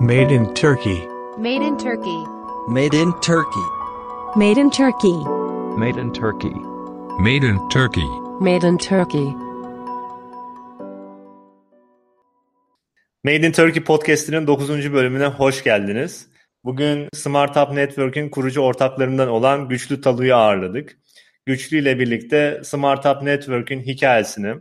Made in Turkey. Made in Turkey. Made in Turkey. Made in Turkey. Made in Turkey. Made in Turkey. Made in Turkey. Made in Turkey podcast'inin 9. bölümüne hoş geldiniz. Bugün Smart Up Network'ün kurucu ortaklarından olan Güçlü Talu'yu ağırladık. Güçlü ile birlikte Smart Up Network'ün hikayesini,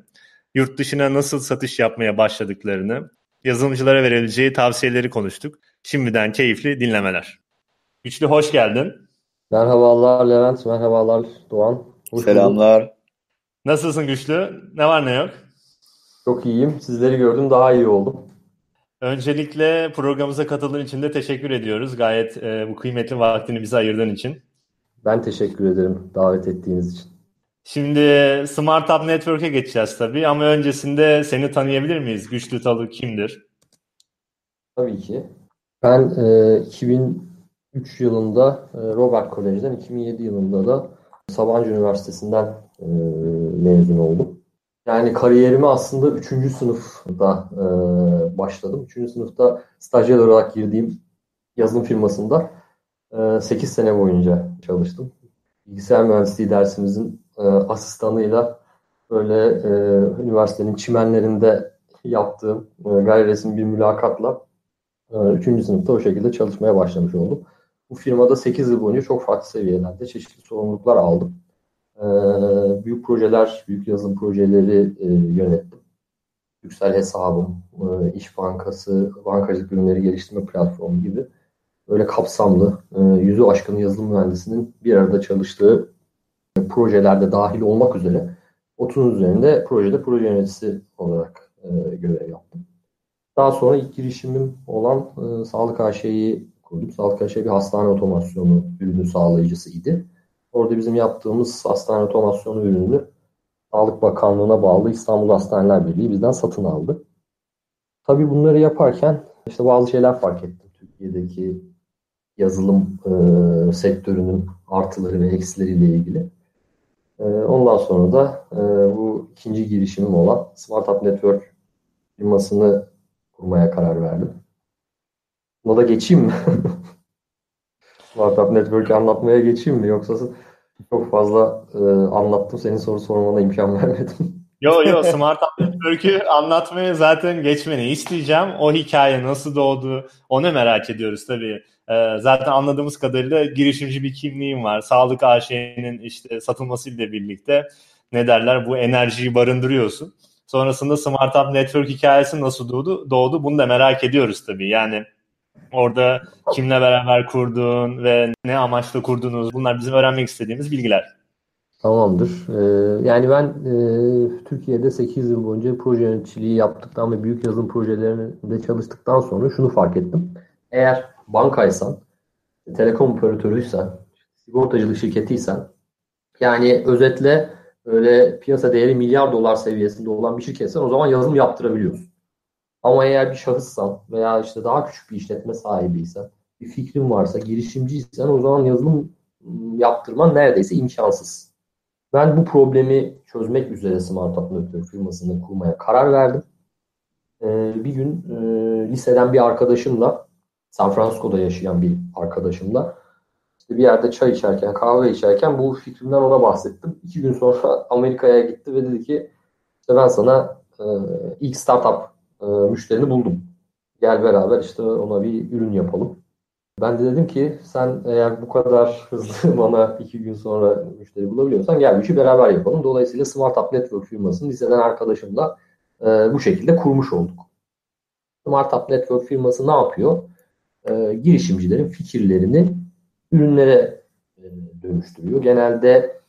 yurt dışına nasıl satış yapmaya başladıklarını, yazılımcılara verileceği tavsiyeleri konuştuk. Şimdiden keyifli dinlemeler. Güçlü hoş geldin. Merhabalar Levent, merhabalar Doğan. Hoş bulduk. Selamlar. Nasılsın Güçlü? Ne var ne yok? Çok iyiyim. Sizleri gördüm, daha iyi oldum. Öncelikle programımıza katıldığın için de teşekkür ediyoruz. Gayet e, bu kıymetli vaktini bize ayırdığın için. Ben teşekkür ederim davet ettiğiniz için. Şimdi Smart Up Network'e geçeceğiz tabii ama öncesinde seni tanıyabilir miyiz? Güçlü Talı kimdir? Tabii ki. Ben e, 2003 yılında e, Robert Kolej'den, 2007 yılında da Sabancı Üniversitesi'nden e, mezun oldum. Yani kariyerime aslında 3. sınıfta e, başladım. 3. sınıfta stajyer olarak girdiğim yazılım firmasında e, 8 sene boyunca çalıştım. Bilgisayar mühendisliği dersimizin e, asistanıyla böyle e, üniversitenin çimenlerinde yaptığım e, gayri resmi bir mülakatla e, 3. sınıfta o şekilde çalışmaya başlamış oldum. Bu firmada 8 yıl boyunca çok farklı seviyelerde çeşitli sorumluluklar aldım. Ee, büyük projeler, büyük yazılım projeleri e, yönettim. Yüksel hesabım, e, İş Bankası, bankacılık ürünleri geliştirme platformu gibi böyle kapsamlı, e, yüzü aşkın yazılım mühendisinin bir arada çalıştığı projelerde dahil olmak üzere 30'un üzerinde projede proje yöneticisi olarak e, görev yaptım. Daha sonra ilk girişimim olan e, Sağlık AŞ'yi kurdum. Sağlık AŞ bir hastane otomasyonu ürünü sağlayıcısıydı. Orada bizim yaptığımız hastane otomasyonu ürününü Sağlık Bakanlığı'na bağlı İstanbul Hastaneler Birliği bizden satın aldı. Tabii bunları yaparken işte bazı şeyler fark ettim. Türkiye'deki yazılım e, sektörünün artıları ve eksileriyle ilgili. E, ondan sonra da e, bu ikinci girişimim olan Smart Up Network firmasını kurmaya karar verdim. Buna da geçeyim mi? Smart Up Network'ü anlatmaya geçeyim mi? Yoksa çok fazla e, anlattım. Senin soru sormana imkan vermedim. Yo yo Smart Network'ü anlatmaya zaten geçmeni isteyeceğim. O hikaye nasıl doğdu onu merak ediyoruz tabii. Ee, zaten anladığımız kadarıyla girişimci bir kimliğin var. Sağlık AŞ'nin işte satılmasıyla birlikte ne derler bu enerjiyi barındırıyorsun. Sonrasında Smart Up Network hikayesi nasıl doğdu? Doğdu bunu da merak ediyoruz tabii. Yani orada kimle beraber kurdun ve ne amaçla kurdunuz? Bunlar bizim öğrenmek istediğimiz bilgiler. Tamamdır. Ee, yani ben e, Türkiye'de 8 yıl boyunca proje yöneticiliği yaptıktan ve büyük yazılım projelerinde çalıştıktan sonra şunu fark ettim. Eğer bankaysan, telekom operatörüysen, sigortacılık şirketiysen, yani özetle öyle piyasa değeri milyar dolar seviyesinde olan bir şirketsen o zaman yazılım yaptırabiliyorsun. Ama eğer bir şahıssan veya işte daha küçük bir işletme sahibiysen, bir fikrin varsa, girişimciysen o zaman yazılım yaptırman neredeyse imkansız. Ben bu problemi çözmek üzere Smart Up Network firmasını kurmaya karar verdim. Ee, bir gün e, liseden bir arkadaşımla, San Francisco'da yaşayan bir arkadaşımla bir yerde çay içerken, kahve içerken bu fikrimden ona bahsettim. İki gün sonra Amerika'ya gitti ve dedi ki işte ben sana e, ilk startup e, müşterini buldum. Gel beraber işte ona bir ürün yapalım. Ben de dedim ki sen eğer bu kadar hızlı bana iki gün sonra müşteri bulabiliyorsan gel bu işi beraber yapalım. Dolayısıyla Smart Up Network firmasını liseden arkadaşımla e, bu şekilde kurmuş olduk. Smart Up Network firması ne yapıyor? E, girişimcilerin fikirlerini ürünlere e, dönüştürüyor. Genelde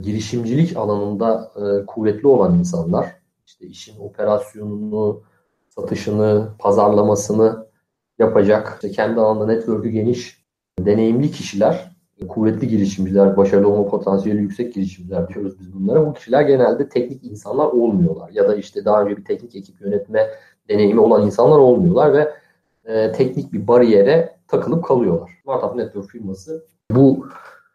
girişimcilik alanında e, kuvvetli olan insanlar, işte işin operasyonunu, satışını, pazarlamasını yapacak, işte kendi alanda network'ü geniş, deneyimli kişiler, kuvvetli girişimciler, başarılı olma potansiyeli yüksek girişimciler diyoruz biz bunlara. Bu kişiler genelde teknik insanlar olmuyorlar. Ya da işte daha önce bir teknik ekip yönetme deneyimi olan insanlar olmuyorlar ve e, teknik bir bariyere takılıp kalıyorlar. Startup Network firması bu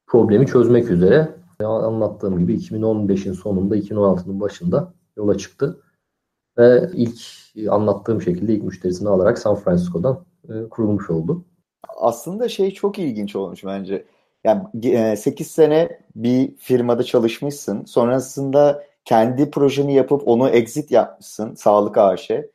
problemi çözmek üzere anlattığım gibi 2015'in sonunda 2016'nın başında yola çıktı. Ve ilk anlattığım şekilde ilk müşterisini alarak San Francisco'dan e, kurulmuş oldu. Aslında şey çok ilginç olmuş bence. Yani 8 sene bir firmada çalışmışsın. Sonrasında kendi projeni yapıp onu exit yapmışsın. Sağlık AŞ. Hı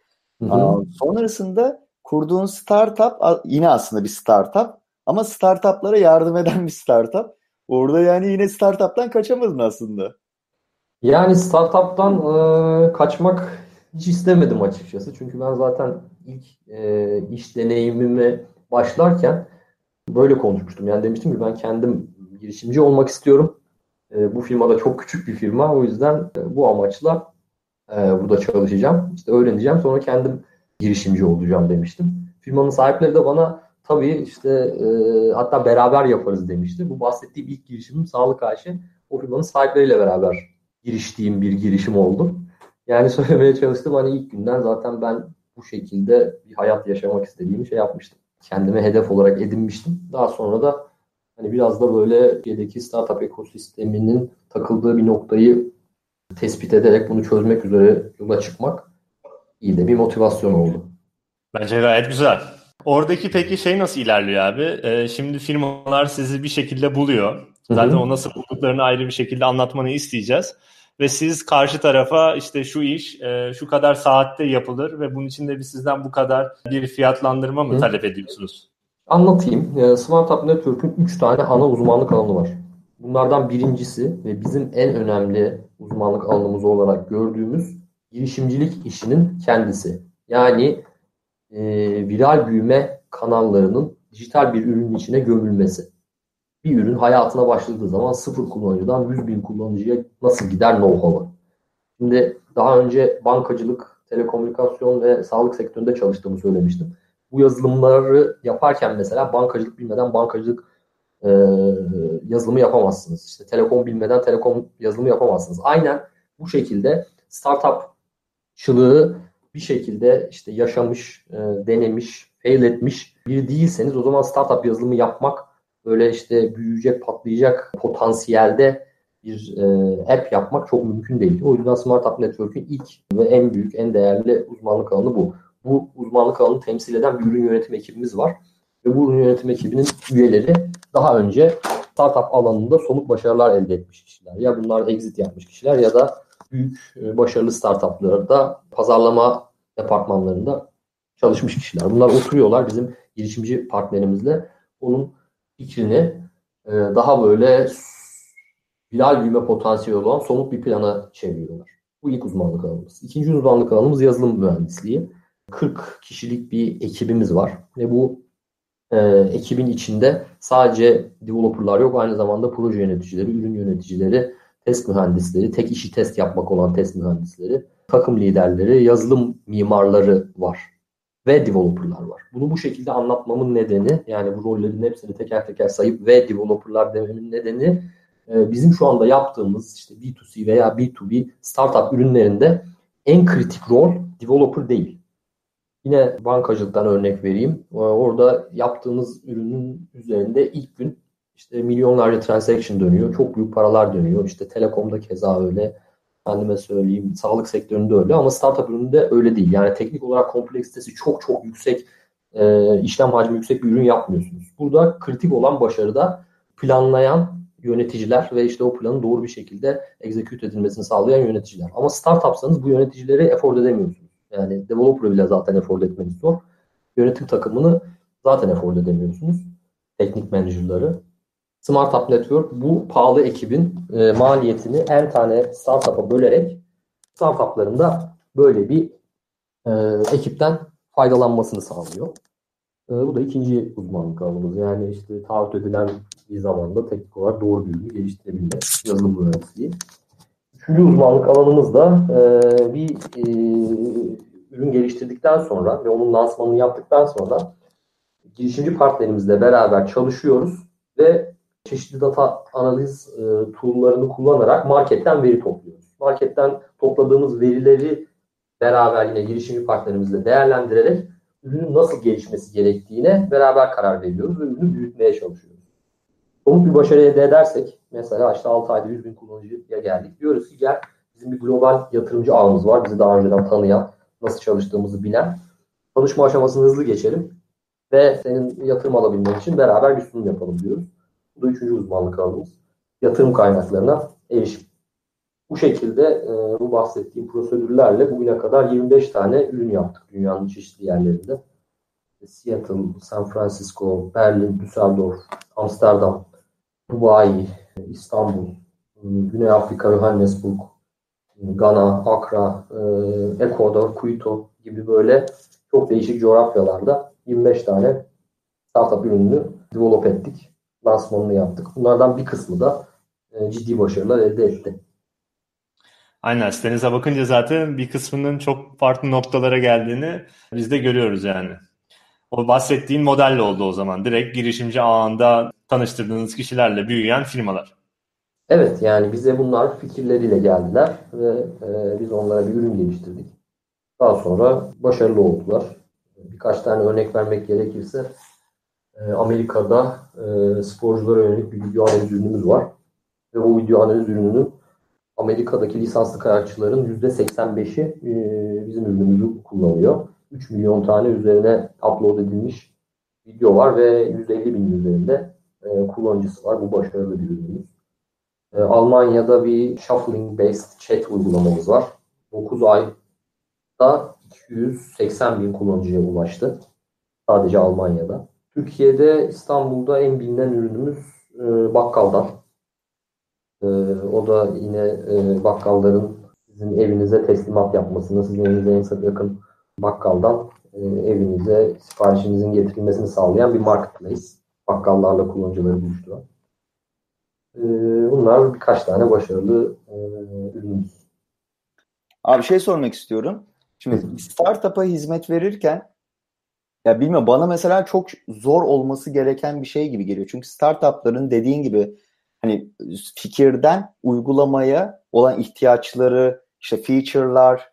hı. Sonrasında kurduğun startup yine aslında bir startup ama startuplara yardım eden bir startup. Orada yani yine startuptan kaçamadın aslında. Yani startuptan e, kaçmak hiç istemedim açıkçası. Çünkü ben zaten ilk e, iş deneyimime başlarken böyle konuşmuştum. Yani demiştim ki ben kendim girişimci olmak istiyorum. E, bu firma da çok küçük bir firma. O yüzden e, bu amaçla e, burada çalışacağım. İşte öğreneceğim. Sonra kendim girişimci olacağım demiştim. Firmanın sahipleri de bana tabii işte e, hatta beraber yaparız demişti. Bu bahsettiğim ilk girişimim Sağlık AŞ. O firmanın sahipleriyle beraber giriştiğim bir girişim oldu. Yani söylemeye çalıştım hani ilk günden zaten ben bu şekilde bir hayat yaşamak istediğimi şey yapmıştım. Kendime hedef olarak edinmiştim. Daha sonra da hani biraz da böyle Türkiye'deki startup ekosisteminin takıldığı bir noktayı tespit ederek bunu çözmek üzere yola çıkmak iyi de bir motivasyon oldu. Bence gayet güzel. Oradaki peki şey nasıl ilerliyor abi? Ee, şimdi firmalar sizi bir şekilde buluyor. Zaten Hı-hı. o nasıl bulduklarını ayrı bir şekilde anlatmanı isteyeceğiz. Ve siz karşı tarafa işte şu iş e, şu kadar saatte yapılır ve bunun için de bir sizden bu kadar bir fiyatlandırma mı Hı. talep ediyorsunuz? Anlatayım. E, Smart Up Network'ün 3 tane ana uzmanlık alanı var. Bunlardan birincisi ve bizim en önemli uzmanlık alanımız olarak gördüğümüz girişimcilik işinin kendisi. Yani e, viral büyüme kanallarının dijital bir ürünün içine gömülmesi. Bir ürün hayatına başladığı zaman sıfır kullanıcıdan 100 bin kullanıcıya nasıl gider know-how'ı. Şimdi daha önce bankacılık, telekomünikasyon ve sağlık sektöründe çalıştığımı söylemiştim. Bu yazılımları yaparken mesela bankacılık bilmeden bankacılık e, yazılımı yapamazsınız. İşte telekom bilmeden telekom yazılımı yapamazsınız. Aynen bu şekilde startupçılığı bir şekilde işte yaşamış, e, denemiş, fail etmiş biri değilseniz o zaman startup yazılımı yapmak böyle işte büyüyecek, patlayacak potansiyelde bir e, app yapmak çok mümkün değil. O yüzden Smart App Network'ün ilk ve en büyük, en değerli uzmanlık alanı bu. Bu uzmanlık alanını temsil eden bir ürün yönetim ekibimiz var. Ve bu ürün yönetim ekibinin üyeleri daha önce startup alanında somut başarılar elde etmiş kişiler. Ya bunlar exit yapmış kişiler ya da büyük e, başarılı startuplarda pazarlama departmanlarında çalışmış kişiler. Bunlar oturuyorlar bizim girişimci partnerimizle onun fikrini e, daha böyle viral büyüme potansiyeli olan somut bir plana çeviriyorlar. Bu ilk uzmanlık alanımız. İkinci uzmanlık alanımız yazılım mühendisliği. 40 kişilik bir ekibimiz var ve bu e, ekibin içinde sadece developerlar yok aynı zamanda proje yöneticileri, ürün yöneticileri, test mühendisleri, tek işi test yapmak olan test mühendisleri, takım liderleri, yazılım mimarları var ve developerlar var. Bunu bu şekilde anlatmamın nedeni yani bu rollerin hepsini teker teker sayıp ve developerlar dememin nedeni e, bizim şu anda yaptığımız işte B2C veya B2B startup ürünlerinde en kritik rol developer değil. Yine bankacılıktan örnek vereyim. E, orada yaptığımız ürünün üzerinde ilk gün işte milyonlarca transaction dönüyor. Çok büyük paralar dönüyor. İşte telekomda keza öyle. Kendime söyleyeyim. Sağlık sektöründe öyle ama startup ürününde öyle değil. Yani teknik olarak kompleksitesi çok çok yüksek e, işlem hacmi yüksek bir ürün yapmıyorsunuz. Burada kritik olan başarıda planlayan yöneticiler ve işte o planın doğru bir şekilde execute edilmesini sağlayan yöneticiler. Ama startupsanız bu yöneticileri effort edemiyorsunuz. Yani developer bile zaten effort etmeniz zor. Yönetim takımını zaten effort edemiyorsunuz. Teknik menajerleri. Smart Up Network bu pahalı ekibin e, maliyetini en tane startup'a bölerek startup'ların da böyle bir e, ekipten faydalanmasını sağlıyor. E, bu da ikinci uzmanlık alanımız. Yani işte taahhüt edilen bir zamanda teknik olarak doğru bilgi geliştirebilme, yazılım mühendisliği. Üçüncü uzmanlık alanımız da e, bir e, ürün geliştirdikten sonra ve onun lansmanını yaptıktan sonra girişimci partnerimizle beraber çalışıyoruz ve çeşitli data analiz e, tool'larını kullanarak marketten veri topluyoruz. Marketten topladığımız verileri beraber yine girişimci partnerimizle değerlendirerek ürünün nasıl gelişmesi gerektiğine beraber karar veriyoruz ve ürünü büyütmeye çalışıyoruz. Somut bir başarı elde edersek mesela işte 6 ayda 100 bin kullanıcıya geldik. Diyoruz ki gel bizim bir global yatırımcı ağımız var. Bizi daha önceden tanıyan, nasıl çalıştığımızı bilen. Tanışma aşamasını hızlı geçelim. ve senin yatırım alabilmek için beraber bir sunum yapalım diyoruz. Bu da üçüncü uzmanlık alanımız. Yatırım kaynaklarına erişim. Bu şekilde e, bu bahsettiğim prosedürlerle bugüne kadar 25 tane ürün yaptık dünyanın çeşitli yerlerinde. Seattle, San Francisco, Berlin, Düsseldorf, Amsterdam, Dubai, İstanbul, Güney Afrika, Johannesburg, Gana, Accra, e, Ekvador, Quito gibi böyle çok değişik coğrafyalarda 25 tane startup ürününü develop ettik. Lansmanını yaptık. Bunlardan bir kısmı da e, ciddi başarılar elde etti. Aynen sitenize bakınca zaten bir kısmının çok farklı noktalara geldiğini biz de görüyoruz yani. O bahsettiğin modelle oldu o zaman. Direkt girişimci ağında tanıştırdığınız kişilerle büyüyen firmalar. Evet yani bize bunlar fikirleriyle geldiler ve e, biz onlara bir ürün geliştirdik. Daha sonra başarılı oldular. Birkaç tane örnek vermek gerekirse e, Amerika'da e, sporculara yönelik bir video analiz ürünümüz var. Ve bu video analiz ürününün Amerika'daki lisanslı kayakçıların %85'i e, bizim ürünümüzü kullanıyor. 3 milyon tane üzerine upload edilmiş video var ve 150 bin üzerinde e, kullanıcısı var. Bu başarılı bir ürünümüz. E, Almanya'da bir shuffling based chat uygulamamız var. 9 ayda 280 bin kullanıcıya ulaştı. Sadece Almanya'da. Türkiye'de İstanbul'da en bilinen ürünümüz e, bakkaldan. E, o da yine e, bakkalların sizin evinize teslimat yapmasını, sizin evinize en yakın bakkaldan e, evinize siparişinizin getirilmesini sağlayan bir marketplace. Bakkallarla kullanıcıları buluşturan. E, bunlar birkaç tane başarılı e, ürünümüz. Abi şey sormak istiyorum. Şimdi startup'a hizmet verirken ya bilmiyorum bana mesela çok zor olması gereken bir şey gibi geliyor. Çünkü startupların dediğin gibi hani fikirden uygulamaya olan ihtiyaçları, işte feature'lar,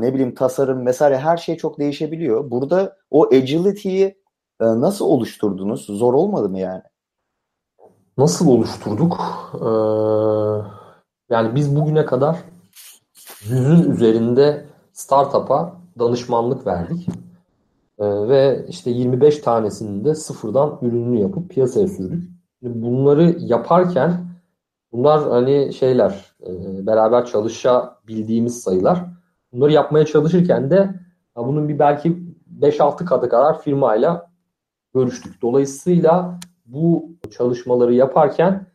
ne bileyim tasarım vesaire her şey çok değişebiliyor. Burada o agility'yi e, nasıl oluşturdunuz? Zor olmadı mı yani? Nasıl oluşturduk? Ee, yani biz bugüne kadar yüzün üzerinde startup'a danışmanlık verdik. Ee, ve işte 25 tanesini de sıfırdan ürününü yapıp piyasaya sürdük. Bunları yaparken bunlar hani şeyler e, beraber çalışabildiğimiz sayılar. Bunları yapmaya çalışırken de bunun bir belki 5-6 katı kadar firmayla görüştük. Dolayısıyla bu çalışmaları yaparken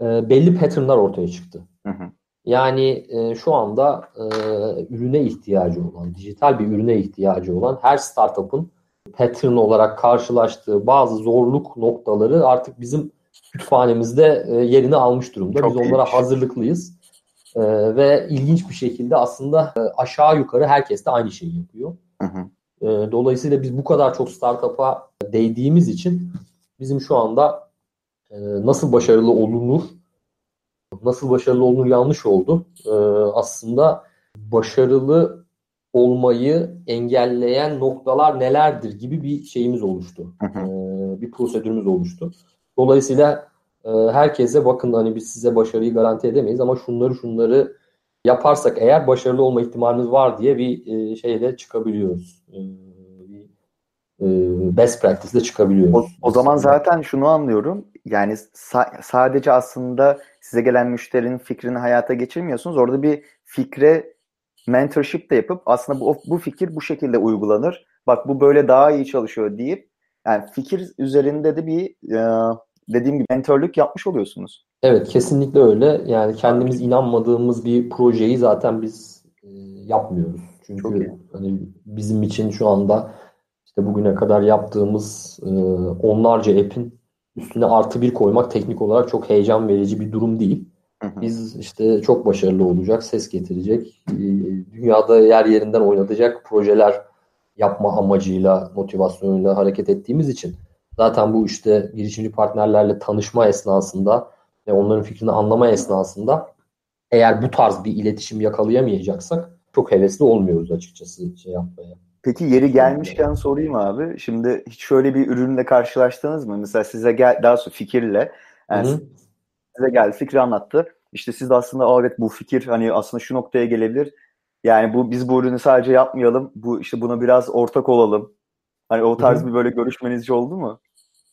e, belli patternlar ortaya çıktı. Hı hı. Yani e, şu anda e, ürüne ihtiyacı olan, dijital bir ürüne ihtiyacı olan her startup'ın pattern olarak karşılaştığı bazı zorluk noktaları artık bizim kütüphanemizde e, yerini almış durumda. Çok Biz onlara iyiymiş. hazırlıklıyız. E, ve ilginç bir şekilde aslında e, aşağı yukarı herkes de aynı şeyi yapıyor. Hı hı. E, dolayısıyla biz bu kadar çok startup'a değdiğimiz için bizim şu anda e, nasıl başarılı olunur nasıl başarılı olunur yanlış oldu. E, aslında başarılı olmayı engelleyen noktalar nelerdir gibi bir şeyimiz oluştu. E, bir prosedürümüz oluştu. Dolayısıyla e, herkese bakın hani biz size başarıyı garanti edemeyiz ama şunları şunları yaparsak eğer başarılı olma ihtimalimiz var diye bir e, şeyle çıkabiliyoruz. E, e, best practice ile çıkabiliyoruz. O, o zaman zaten şunu anlıyorum. Yani sa- sadece aslında size gelen müşterinin fikrini hayata geçirmiyorsunuz. Orada bir fikre mentorship de yapıp aslında bu, bu fikir bu şekilde uygulanır. Bak bu böyle daha iyi çalışıyor deyip yani fikir üzerinde de bir e, dediğim gibi mentorluk yapmış oluyorsunuz. Evet kesinlikle öyle. Yani kendimiz inanmadığımız bir projeyi zaten biz e, yapmıyoruz. Çünkü hani bizim için şu anda işte bugüne kadar yaptığımız e, onlarca app'in üstüne artı bir koymak teknik olarak çok heyecan verici bir durum değil. Biz işte çok başarılı olacak, ses getirecek, e, dünyada yer yerinden oynatacak projeler yapma amacıyla, motivasyonuyla hareket ettiğimiz için zaten bu işte girişimci partnerlerle tanışma esnasında ve onların fikrini anlama esnasında eğer bu tarz bir iletişim yakalayamayacaksak çok hevesli olmuyoruz açıkçası şey yapmaya. Peki yeri gelmişken sorayım abi. Şimdi hiç şöyle bir ürünle karşılaştınız mı? Mesela size gel daha sonra fikirle yani Hı-hı. size geldi fikri anlattı. İşte siz de aslında evet bu fikir hani aslında şu noktaya gelebilir. Yani bu biz bu ürünü sadece yapmayalım. Bu işte buna biraz ortak olalım. Hani o tarz bir böyle görüşmeniz oldu mu?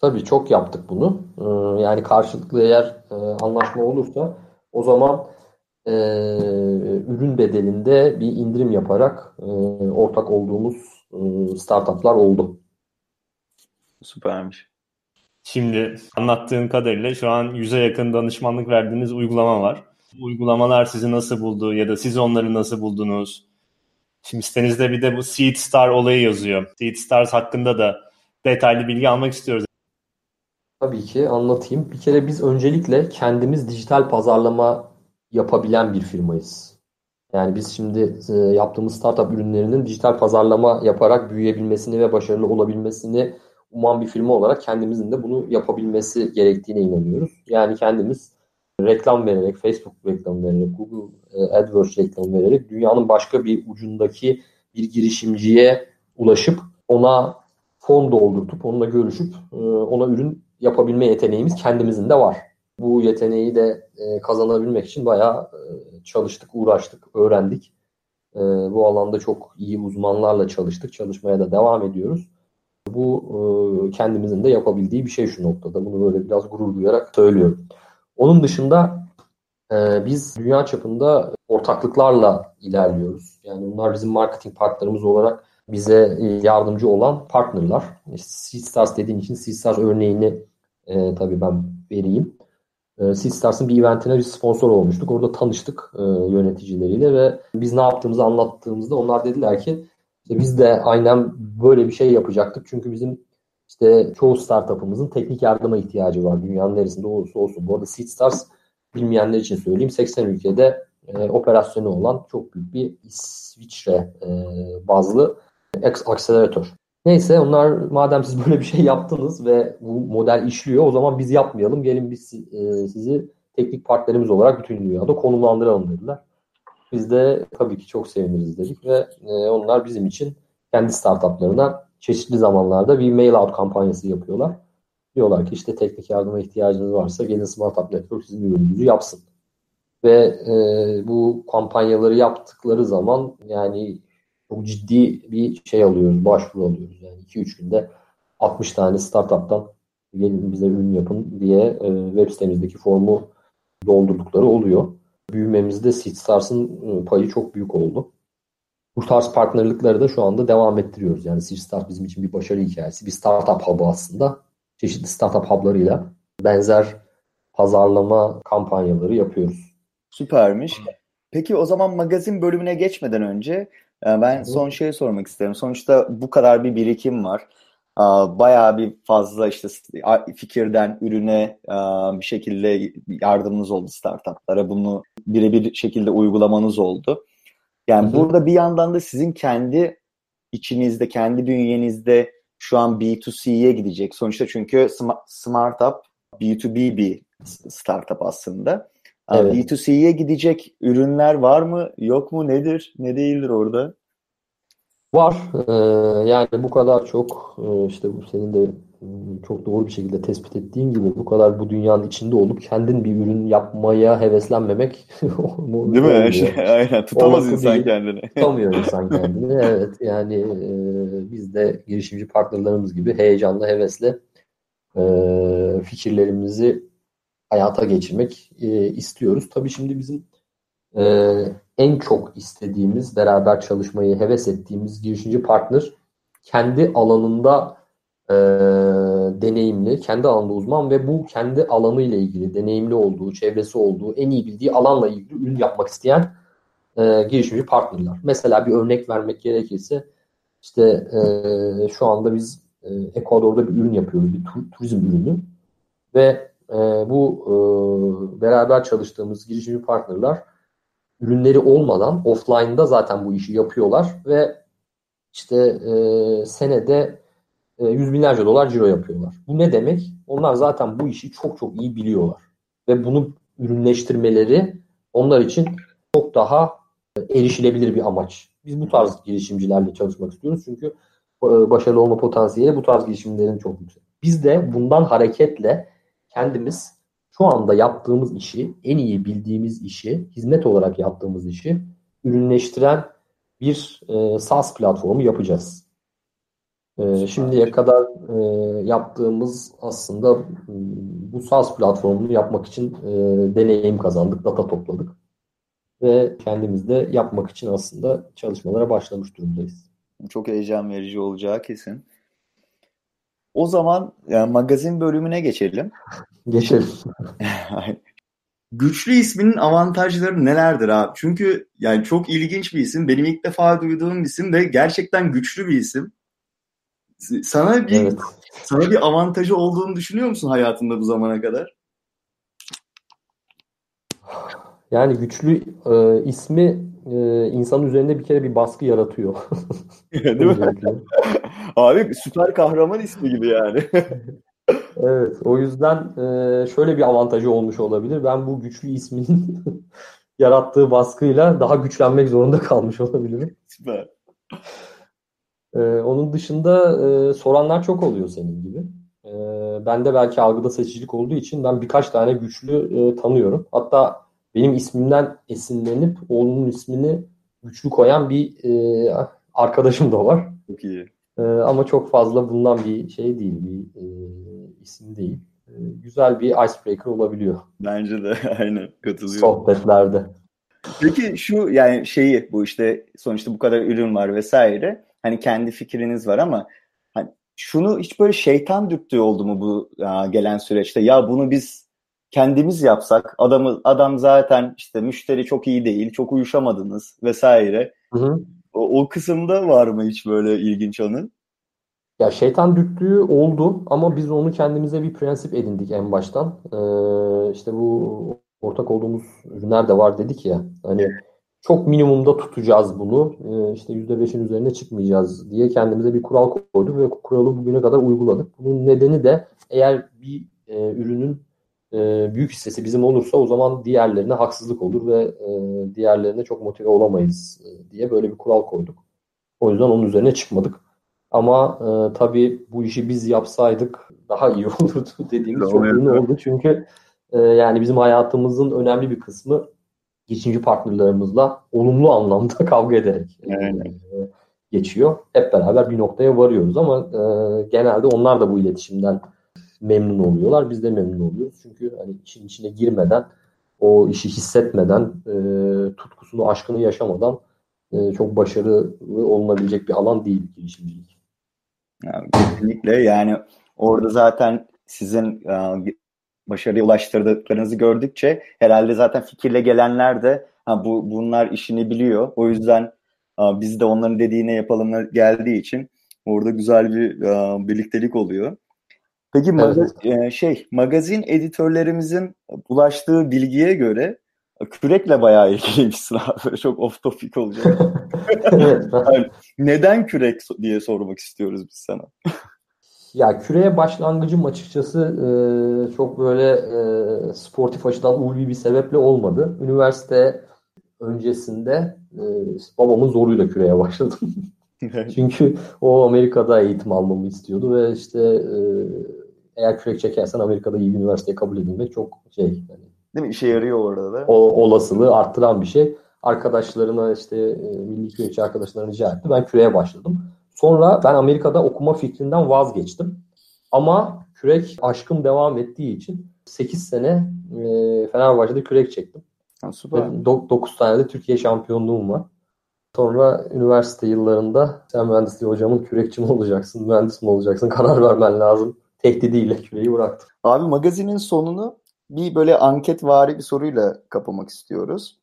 Tabii çok yaptık bunu. Ee, yani karşılıklı eğer e, anlaşma olursa o zaman e, ürün bedelinde bir indirim yaparak e, ortak olduğumuz e, startuplar oldu. Süpermiş. Şimdi anlattığın kadarıyla şu an yüze yakın danışmanlık verdiğiniz uygulama var. Uygulamalar sizi nasıl buldu ya da siz onları nasıl buldunuz? Şimdi sitenizde bir de bu Seed Star olayı yazıyor. Seed Stars hakkında da detaylı bilgi almak istiyoruz. Tabii ki anlatayım. Bir kere biz öncelikle kendimiz dijital pazarlama yapabilen bir firmayız. Yani biz şimdi e, yaptığımız startup ürünlerinin dijital pazarlama yaparak büyüyebilmesini ve başarılı olabilmesini uman bir firma olarak kendimizin de bunu yapabilmesi gerektiğine inanıyoruz. Yani kendimiz reklam vererek, Facebook reklam vererek, Google e, AdWords reklam vererek dünyanın başka bir ucundaki bir girişimciye ulaşıp ona fon doldurtup onunla görüşüp e, ona ürün yapabilme yeteneğimiz kendimizin de var. Bu yeteneği de e, kazanabilmek için bayağı çalıştık, uğraştık, öğrendik. Bu alanda çok iyi uzmanlarla çalıştık. Çalışmaya da devam ediyoruz. Bu kendimizin de yapabildiği bir şey şu noktada. Bunu böyle biraz gurur duyarak söylüyorum. Onun dışında e, biz dünya çapında ortaklıklarla ilerliyoruz. Yani bunlar bizim marketing partnerimiz olarak bize yardımcı olan partnerlar. Seedstars dediğin için Seedstars örneğini e, tabii ben vereyim. Seedstars'ın bir eventine bir sponsor olmuştuk. Orada tanıştık e, yöneticileriyle ve biz ne yaptığımızı anlattığımızda onlar dediler ki işte biz de aynen böyle bir şey yapacaktık. Çünkü bizim işte çoğu startup'ımızın teknik yardıma ihtiyacı var. Dünyanın neresinde olursa olsun. Bu arada Seedstars bilmeyenler için söyleyeyim. 80 ülkede e, operasyonu olan çok büyük bir İsviçre e, bazlı akseleratör. Neyse onlar madem siz böyle bir şey yaptınız ve bu model işliyor o zaman biz yapmayalım. Gelin biz e, sizi teknik partnerimiz olarak bütün dünyada konumlandıralım dediler. Biz de tabii ki çok seviniriz dedik ve e, onlar bizim için kendi startuplarına çeşitli zamanlarda bir mail out kampanyası yapıyorlar. Diyorlar ki işte teknik yardıma ihtiyacınız varsa gelin Smart Up Network sizin ürününüzü yapsın. Ve e, bu kampanyaları yaptıkları zaman yani çok ciddi bir şey alıyoruz, başvuru alıyoruz. Yani 2-3 günde 60 tane startup'tan gelin bize ürün yapın diye e, web sitemizdeki formu doldurdukları oluyor. Büyümemizde Seedstars'ın e, payı çok büyük oldu. Bu tarz partnerlikleri de şu anda devam ettiriyoruz. Yani Start bizim için bir başarı hikayesi. Bir startup hub'ı aslında. Çeşitli startup hub'larıyla benzer pazarlama kampanyaları yapıyoruz. Süpermiş. Peki o zaman magazin bölümüne geçmeden önce ben son şeyi sormak isterim. Sonuçta bu kadar bir birikim var. Bayağı bir fazla işte fikirden ürüne bir şekilde yardımınız oldu startuplara. Bunu birebir şekilde uygulamanız oldu. Yani Hı-hı. burada bir yandan da sizin kendi içinizde, kendi bünyenizde şu an B2C'ye gidecek. Sonuçta çünkü Smartup B2B bir startup aslında. Evet. B2C'ye gidecek ürünler var mı? Yok mu? Nedir? Ne değildir orada? Var. Ee, yani bu kadar çok e, işte bu senin de çok doğru bir şekilde tespit ettiğin gibi bu kadar bu dünyanın içinde olup kendin bir ürün yapmaya heveslenmemek değil mi? Aynen tutamaz Olması insan kendini. Tutamıyor insan kendini. Evet yani e, biz de girişimci partnerlerimiz gibi heyecanla hevesle e, fikirlerimizi hayata geçirmek e, istiyoruz. Tabii şimdi bizim e, en çok istediğimiz, beraber çalışmayı heves ettiğimiz girişimci partner kendi alanında e, deneyimli, kendi alanında uzman ve bu kendi alanı ile ilgili deneyimli olduğu, çevresi olduğu, en iyi bildiği alanla ilgili ürün yapmak isteyen e, girişimci partnerler. Mesela bir örnek vermek gerekirse işte e, şu anda biz e, Ekvador'da bir ürün yapıyoruz, bir tur, turizm ürünü ve e, bu e, beraber çalıştığımız girişimci partnerler ürünleri olmadan offline'da zaten bu işi yapıyorlar ve işte e, senede e, yüz binlerce dolar ciro yapıyorlar. Bu ne demek? Onlar zaten bu işi çok çok iyi biliyorlar. Ve bunu ürünleştirmeleri onlar için çok daha e, erişilebilir bir amaç. Biz bu tarz girişimcilerle çalışmak istiyoruz. Çünkü e, başarılı olma potansiyeli bu tarz girişimlerin çok yüksek. Biz de bundan hareketle kendimiz şu anda yaptığımız işi, en iyi bildiğimiz işi, hizmet olarak yaptığımız işi ürünleştiren bir e, SaaS platformu yapacağız. E, şimdiye kadar e, yaptığımız aslında bu SaaS platformunu yapmak için e, deneyim kazandık, data topladık ve kendimiz de yapmak için aslında çalışmalara başlamış durumdayız. Çok heyecan verici olacağı kesin. O zaman yani magazin bölümüne geçelim. Geçelim. Güçlü isminin avantajları nelerdir abi? Çünkü yani çok ilginç bir isim. Benim ilk defa duyduğum isim ve gerçekten güçlü bir isim. Sana bir Evet. sana bir avantajı olduğunu düşünüyor musun hayatında bu zamana kadar? Yani güçlü e, ismi e, insanın üzerinde bir kere bir baskı yaratıyor. Değil mi? Abi süper kahraman ismi gibi yani. Evet, o yüzden e, şöyle bir avantajı olmuş olabilir. Ben bu güçlü isminin yarattığı baskıyla daha güçlenmek zorunda kalmış olabilirim. Süper. E, onun dışında e, soranlar çok oluyor senin gibi. E, ben de belki algıda seçicilik olduğu için ben birkaç tane güçlü e, tanıyorum. Hatta benim ismimden esinlenip oğlunun ismini güçlü koyan bir e, arkadaşım da var. Çok iyi. Ee, ama çok fazla bulunan bir şey değil, bir e, isim değil. E, güzel bir icebreaker olabiliyor Bence de aynen katılıyorum. sohbetlerde. Peki şu yani şeyi bu işte sonuçta bu kadar ürün var vesaire. Hani kendi fikriniz var ama hani şunu hiç böyle şeytan dürttüğü oldu mu bu aa, gelen süreçte? Ya bunu biz kendimiz yapsak adamı adam zaten işte müşteri çok iyi değil, çok uyuşamadınız vesaire. Hı hı. O, o kısımda var mı hiç böyle ilginç anı? Ya şeytan dürttüğü oldu ama biz onu kendimize bir prensip edindik en baştan. Ee, işte bu ortak olduğumuz ürünler de var dedik ya. Hani çok minimumda tutacağız bunu. Ee, işte %5'in üzerine çıkmayacağız diye kendimize bir kural koyduk ve kuralı bugüne kadar uyguladık. Bunun nedeni de eğer bir e, ürünün e, büyük hissesi bizim olursa o zaman diğerlerine haksızlık olur ve e, diğerlerine çok motive olamayız e, diye böyle bir kural koyduk. O yüzden onun üzerine çıkmadık. Ama e, tabii bu işi biz yapsaydık daha iyi olurdu dediğimiz çok ürün oldu. Çünkü e, yani bizim hayatımızın önemli bir kısmı girişimci partnerlerimizle olumlu anlamda kavga ederek e, Aynen. geçiyor. Hep beraber bir noktaya varıyoruz ama e, genelde onlar da bu iletişimden memnun oluyorlar. Biz de memnun oluyoruz. Çünkü hani işin içine girmeden, o işi hissetmeden, e, tutkusunu, aşkını yaşamadan e, çok başarılı olunabilecek bir alan değil girişimcilik. Ya, kesinlikle yani orada zaten sizin e, başarıya ulaştırdıklarınızı gördükçe herhalde zaten fikirle gelenler de ha, bu bunlar işini biliyor. O yüzden e, biz de onların dediğine yapalım geldiği için orada güzel bir e, birliktelik oluyor. Peki maga- e, şey magazin editörlerimizin ulaştığı bilgiye göre e, kürekle bayağı ilgiliymişsin abi. Böyle Çok off topic olacak. Evet. Neden kürek diye sormak istiyoruz biz sana. Ya küreye başlangıcım açıkçası e, çok böyle e, sportif açıdan ulvi bir sebeple olmadı. Üniversite öncesinde e, babamın zoruyla küreye başladım. Çünkü o Amerika'da eğitim almamı istiyordu ve işte e, eğer kürek çekersen Amerika'da iyi bir üniversiteye kabul edilmek çok şey yani Değil mi? İşe yarıyor orada da. o olasılığı arttıran bir şey. Arkadaşlarına işte e, milli kürekçi arkadaşlarına rica etti. Ben küreye başladım. Sonra ben Amerika'da okuma fikrinden vazgeçtim. Ama kürek aşkım devam ettiği için 8 sene e, Fenerbahçe'de kürek çektim. Ha, süper. 9 tane de Türkiye şampiyonluğum var. Sonra üniversite yıllarında sen mühendisliği hocamın kürekçi mi olacaksın, mühendis mi olacaksın karar vermen lazım. Tehdidiyle küreği bıraktım. Abi magazinin sonunu bir böyle anketvari bir soruyla kapamak istiyoruz.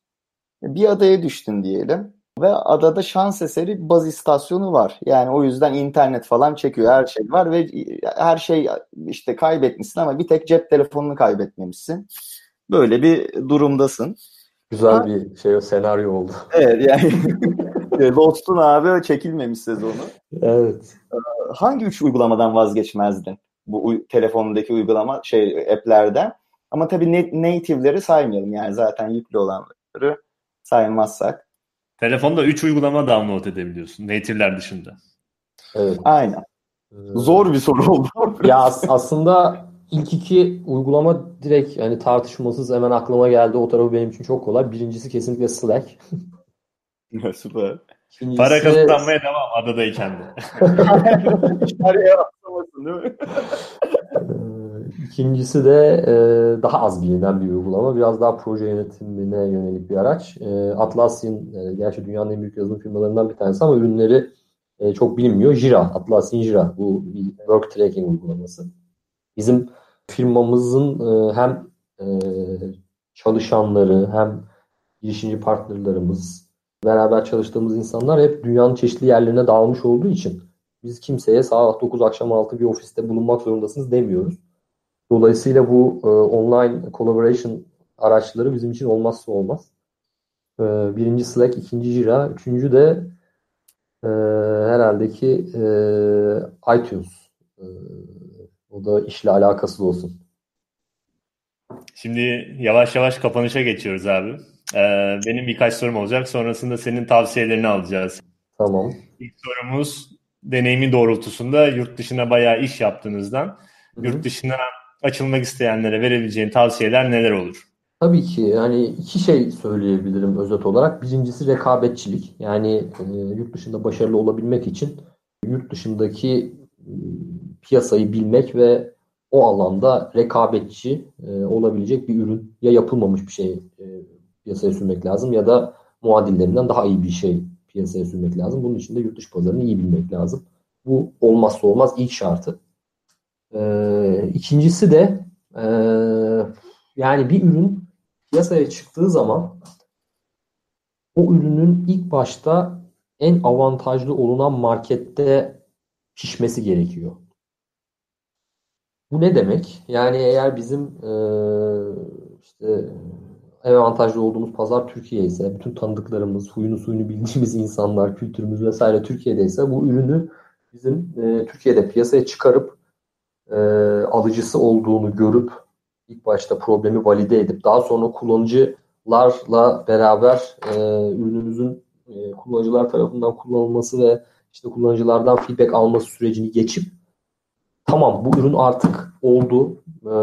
Bir adaya düştün diyelim ve adada şans eseri baz istasyonu var. Yani o yüzden internet falan çekiyor her şey var ve her şey işte kaybetmişsin ama bir tek cep telefonunu kaybetmemişsin. Böyle bir durumdasın. Güzel Ha. bir şey senaryo oldu. Evet yani Lost'un abi çekilmemiş sezonu. Evet. hangi üç uygulamadan vazgeçmezdin? Bu uy- telefondaki uygulama şey app'lerden. Ama tabii native'leri saymayalım. Yani zaten yüklü olanları saymazsak. Telefonda 3 uygulama download edebiliyorsun. Native'ler dışında. Evet. Aynen. Ee, Zor bir soru oldu. Ya as- aslında ilk iki uygulama direkt yani tartışmasız hemen aklıma geldi. O tarafı benim için çok kolay. Birincisi kesinlikle Slack. Süper. İkincisi, Para kazanmaya devam adadayken de. Dışarıya atlamasın değil mi? Ee, İkincisi de e, daha az bilinen bir uygulama. Biraz daha proje yönetimine yönelik bir araç. E, Atlassian, e, gerçi dünyanın en büyük yazılım firmalarından bir tanesi ama ürünleri e, çok bilinmiyor. Jira, Atlassian Jira. Bu bir work tracking uygulaması. Bizim firmamızın e, hem e, çalışanları hem girişimci partnerlerimiz, beraber çalıştığımız insanlar hep dünyanın çeşitli yerlerine dağılmış olduğu için biz kimseye saat 9 akşam 6 bir ofiste bulunmak zorundasınız demiyoruz. Dolayısıyla bu e, online collaboration araçları bizim için olmazsa olmaz. E, birinci Slack, ikinci Jira, üçüncü de e, herhalde ki e, iTunes. E, o da işle alakası olsun. Şimdi yavaş yavaş kapanışa geçiyoruz abi. Ee, benim birkaç sorum olacak. Sonrasında senin tavsiyelerini alacağız. Tamam. İlk sorumuz deneyimi doğrultusunda yurt dışına bayağı iş yaptığınızdan Hı hı. yurt dışına açılmak isteyenlere verebileceğin tavsiyeler neler olur? Tabii ki yani iki şey söyleyebilirim özet olarak. Birincisi rekabetçilik. Yani e, yurt dışında başarılı olabilmek için yurt dışındaki e, piyasayı bilmek ve o alanda rekabetçi e, olabilecek bir ürün ya yapılmamış bir şey e, piyasaya sürmek lazım ya da muadillerinden daha iyi bir şey piyasaya sürmek lazım. Bunun için de yurt dışı pazarını iyi bilmek lazım. Bu olmazsa olmaz ilk şartı. E, ikincisi de e, yani bir ürün piyasaya çıktığı zaman o ürünün ilk başta en avantajlı olunan markette pişmesi gerekiyor. Bu ne demek? Yani eğer bizim e, işte en avantajlı olduğumuz pazar Türkiye ise, bütün tanıdıklarımız, huyunu suyunu bildiğimiz insanlar, kültürümüz vesaire Türkiye'deyse bu ürünü bizim e, Türkiye'de piyasaya çıkarıp e, alıcısı olduğunu görüp ilk başta problemi valide edip daha sonra kullanıcılarla beraber e, ürünümüzün e, kullanıcılar tarafından kullanılması ve işte kullanıcılardan feedback alması sürecini geçip tamam bu ürün artık oldu e,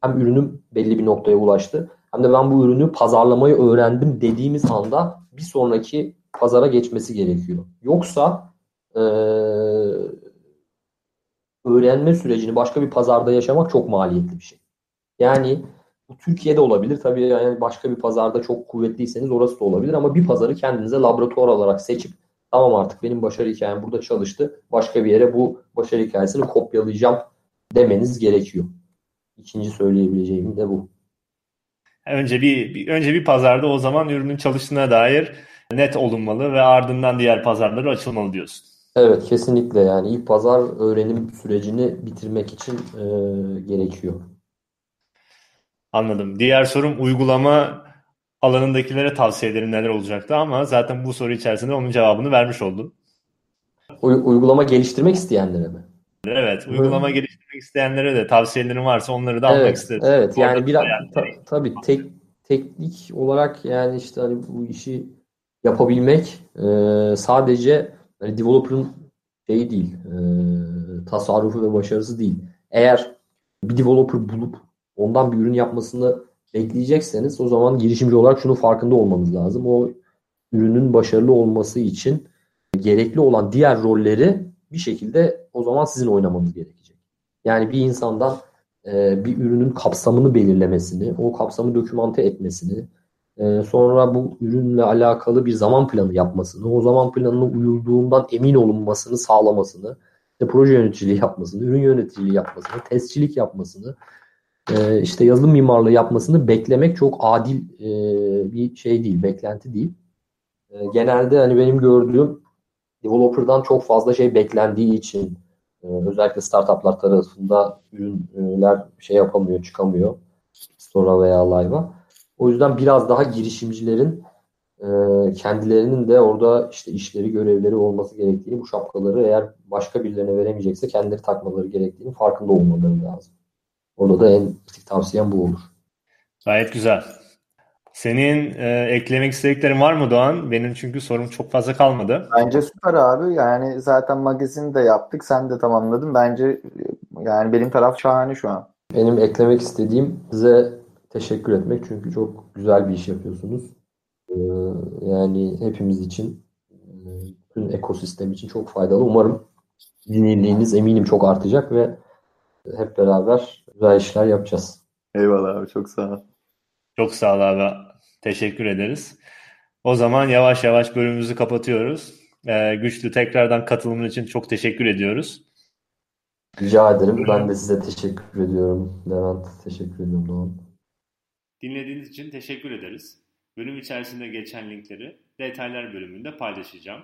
hem ürünüm belli bir noktaya ulaştı hem de ben bu ürünü pazarlamayı öğrendim dediğimiz anda bir sonraki pazara geçmesi gerekiyor. Yoksa e, öğrenme sürecini başka bir pazarda yaşamak çok maliyetli bir şey. Yani bu Türkiye'de olabilir. Tabii yani başka bir pazarda çok kuvvetliyseniz orası da olabilir ama bir pazarı kendinize laboratuvar olarak seçip tamam artık benim başarı hikayem burada çalıştı. Başka bir yere bu başarı hikayesini kopyalayacağım demeniz gerekiyor. İkinci söyleyebileceğim de bu. Önce bir, bir önce bir pazarda o zaman ürünün çalıştığına dair net olunmalı ve ardından diğer pazarlara açılmalı diyorsun. Evet kesinlikle yani ilk pazar öğrenim sürecini bitirmek için e, gerekiyor. Anladım. Diğer sorum uygulama alanındakilere tavsiyelerin neler olacaktı ama zaten bu soru içerisinde onun cevabını vermiş oldun. Uy- uygulama geliştirmek isteyenlere mi? Evet, uygulama Hı. geliştirmek isteyenlere de tavsiyelerin varsa onları da almak Evet, isteriz. evet yani biraz ta- tabii tek teknik olarak yani işte hani bu işi yapabilmek e, sadece hani developer'ın şeyi değil, e, tasarrufu ve başarısı değil. Eğer bir developer bulup ondan bir ürün yapmasını bekleyecekseniz o zaman girişimci olarak şunu farkında olmanız lazım. O ürünün başarılı olması için gerekli olan diğer rolleri bir şekilde o zaman sizin oynamanız gerekecek. Yani bir insandan e, bir ürünün kapsamını belirlemesini, o kapsamı dokümante etmesini, e, sonra bu ürünle alakalı bir zaman planı yapmasını, o zaman planına uyulduğundan emin olunmasını sağlamasını, işte proje yöneticiliği yapmasını, ürün yöneticiliği yapmasını, testçilik yapmasını, e, işte yazılım mimarlığı yapmasını beklemek çok adil e, bir şey değil, beklenti değil. E, genelde hani benim gördüğüm developer'dan çok fazla şey beklendiği için e, özellikle startuplar tarafında ürünler şey yapamıyor, çıkamıyor store'a veya live'a. O yüzden biraz daha girişimcilerin e, kendilerinin de orada işte işleri, görevleri olması gerektiğini, bu şapkaları eğer başka birilerine veremeyecekse kendileri takmaları gerektiğini farkında olmaları lazım. Orada da en kritik tavsiyem bu olur. Gayet güzel. Senin e, eklemek istediklerin var mı Doğan? Benim çünkü sorum çok fazla kalmadı. Bence süper abi. Yani zaten magazin de yaptık. Sen de tamamladın. Bence yani benim taraf şahane şu an. Benim eklemek istediğim size teşekkür etmek çünkü çok güzel bir iş yapıyorsunuz. Ee, yani hepimiz için, e, bütün ekosistem için çok faydalı. Umarım dinlediğiniz eminim çok artacak ve hep beraber güzel işler yapacağız. Eyvallah abi çok sağ ol. Çok sağ ol abi. Teşekkür ederiz. O zaman yavaş yavaş bölümümüzü kapatıyoruz. Ee, Güçlü tekrardan katılımın için çok teşekkür ediyoruz. Rica ederim. Ben de size teşekkür ediyorum. Levent, teşekkür ediyorum Doğan. Dinlediğiniz için teşekkür ederiz. Bölüm içerisinde geçen linkleri detaylar bölümünde paylaşacağım.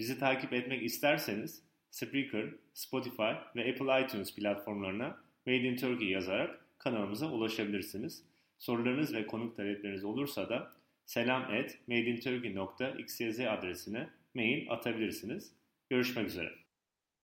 Bizi takip etmek isterseniz Spreaker, Spotify ve Apple iTunes platformlarına Made in Turkey yazarak kanalımıza ulaşabilirsiniz. Sorularınız ve konuk talepleriniz olursa da selam at madeinturkey.xyz adresine mail atabilirsiniz. Görüşmek üzere.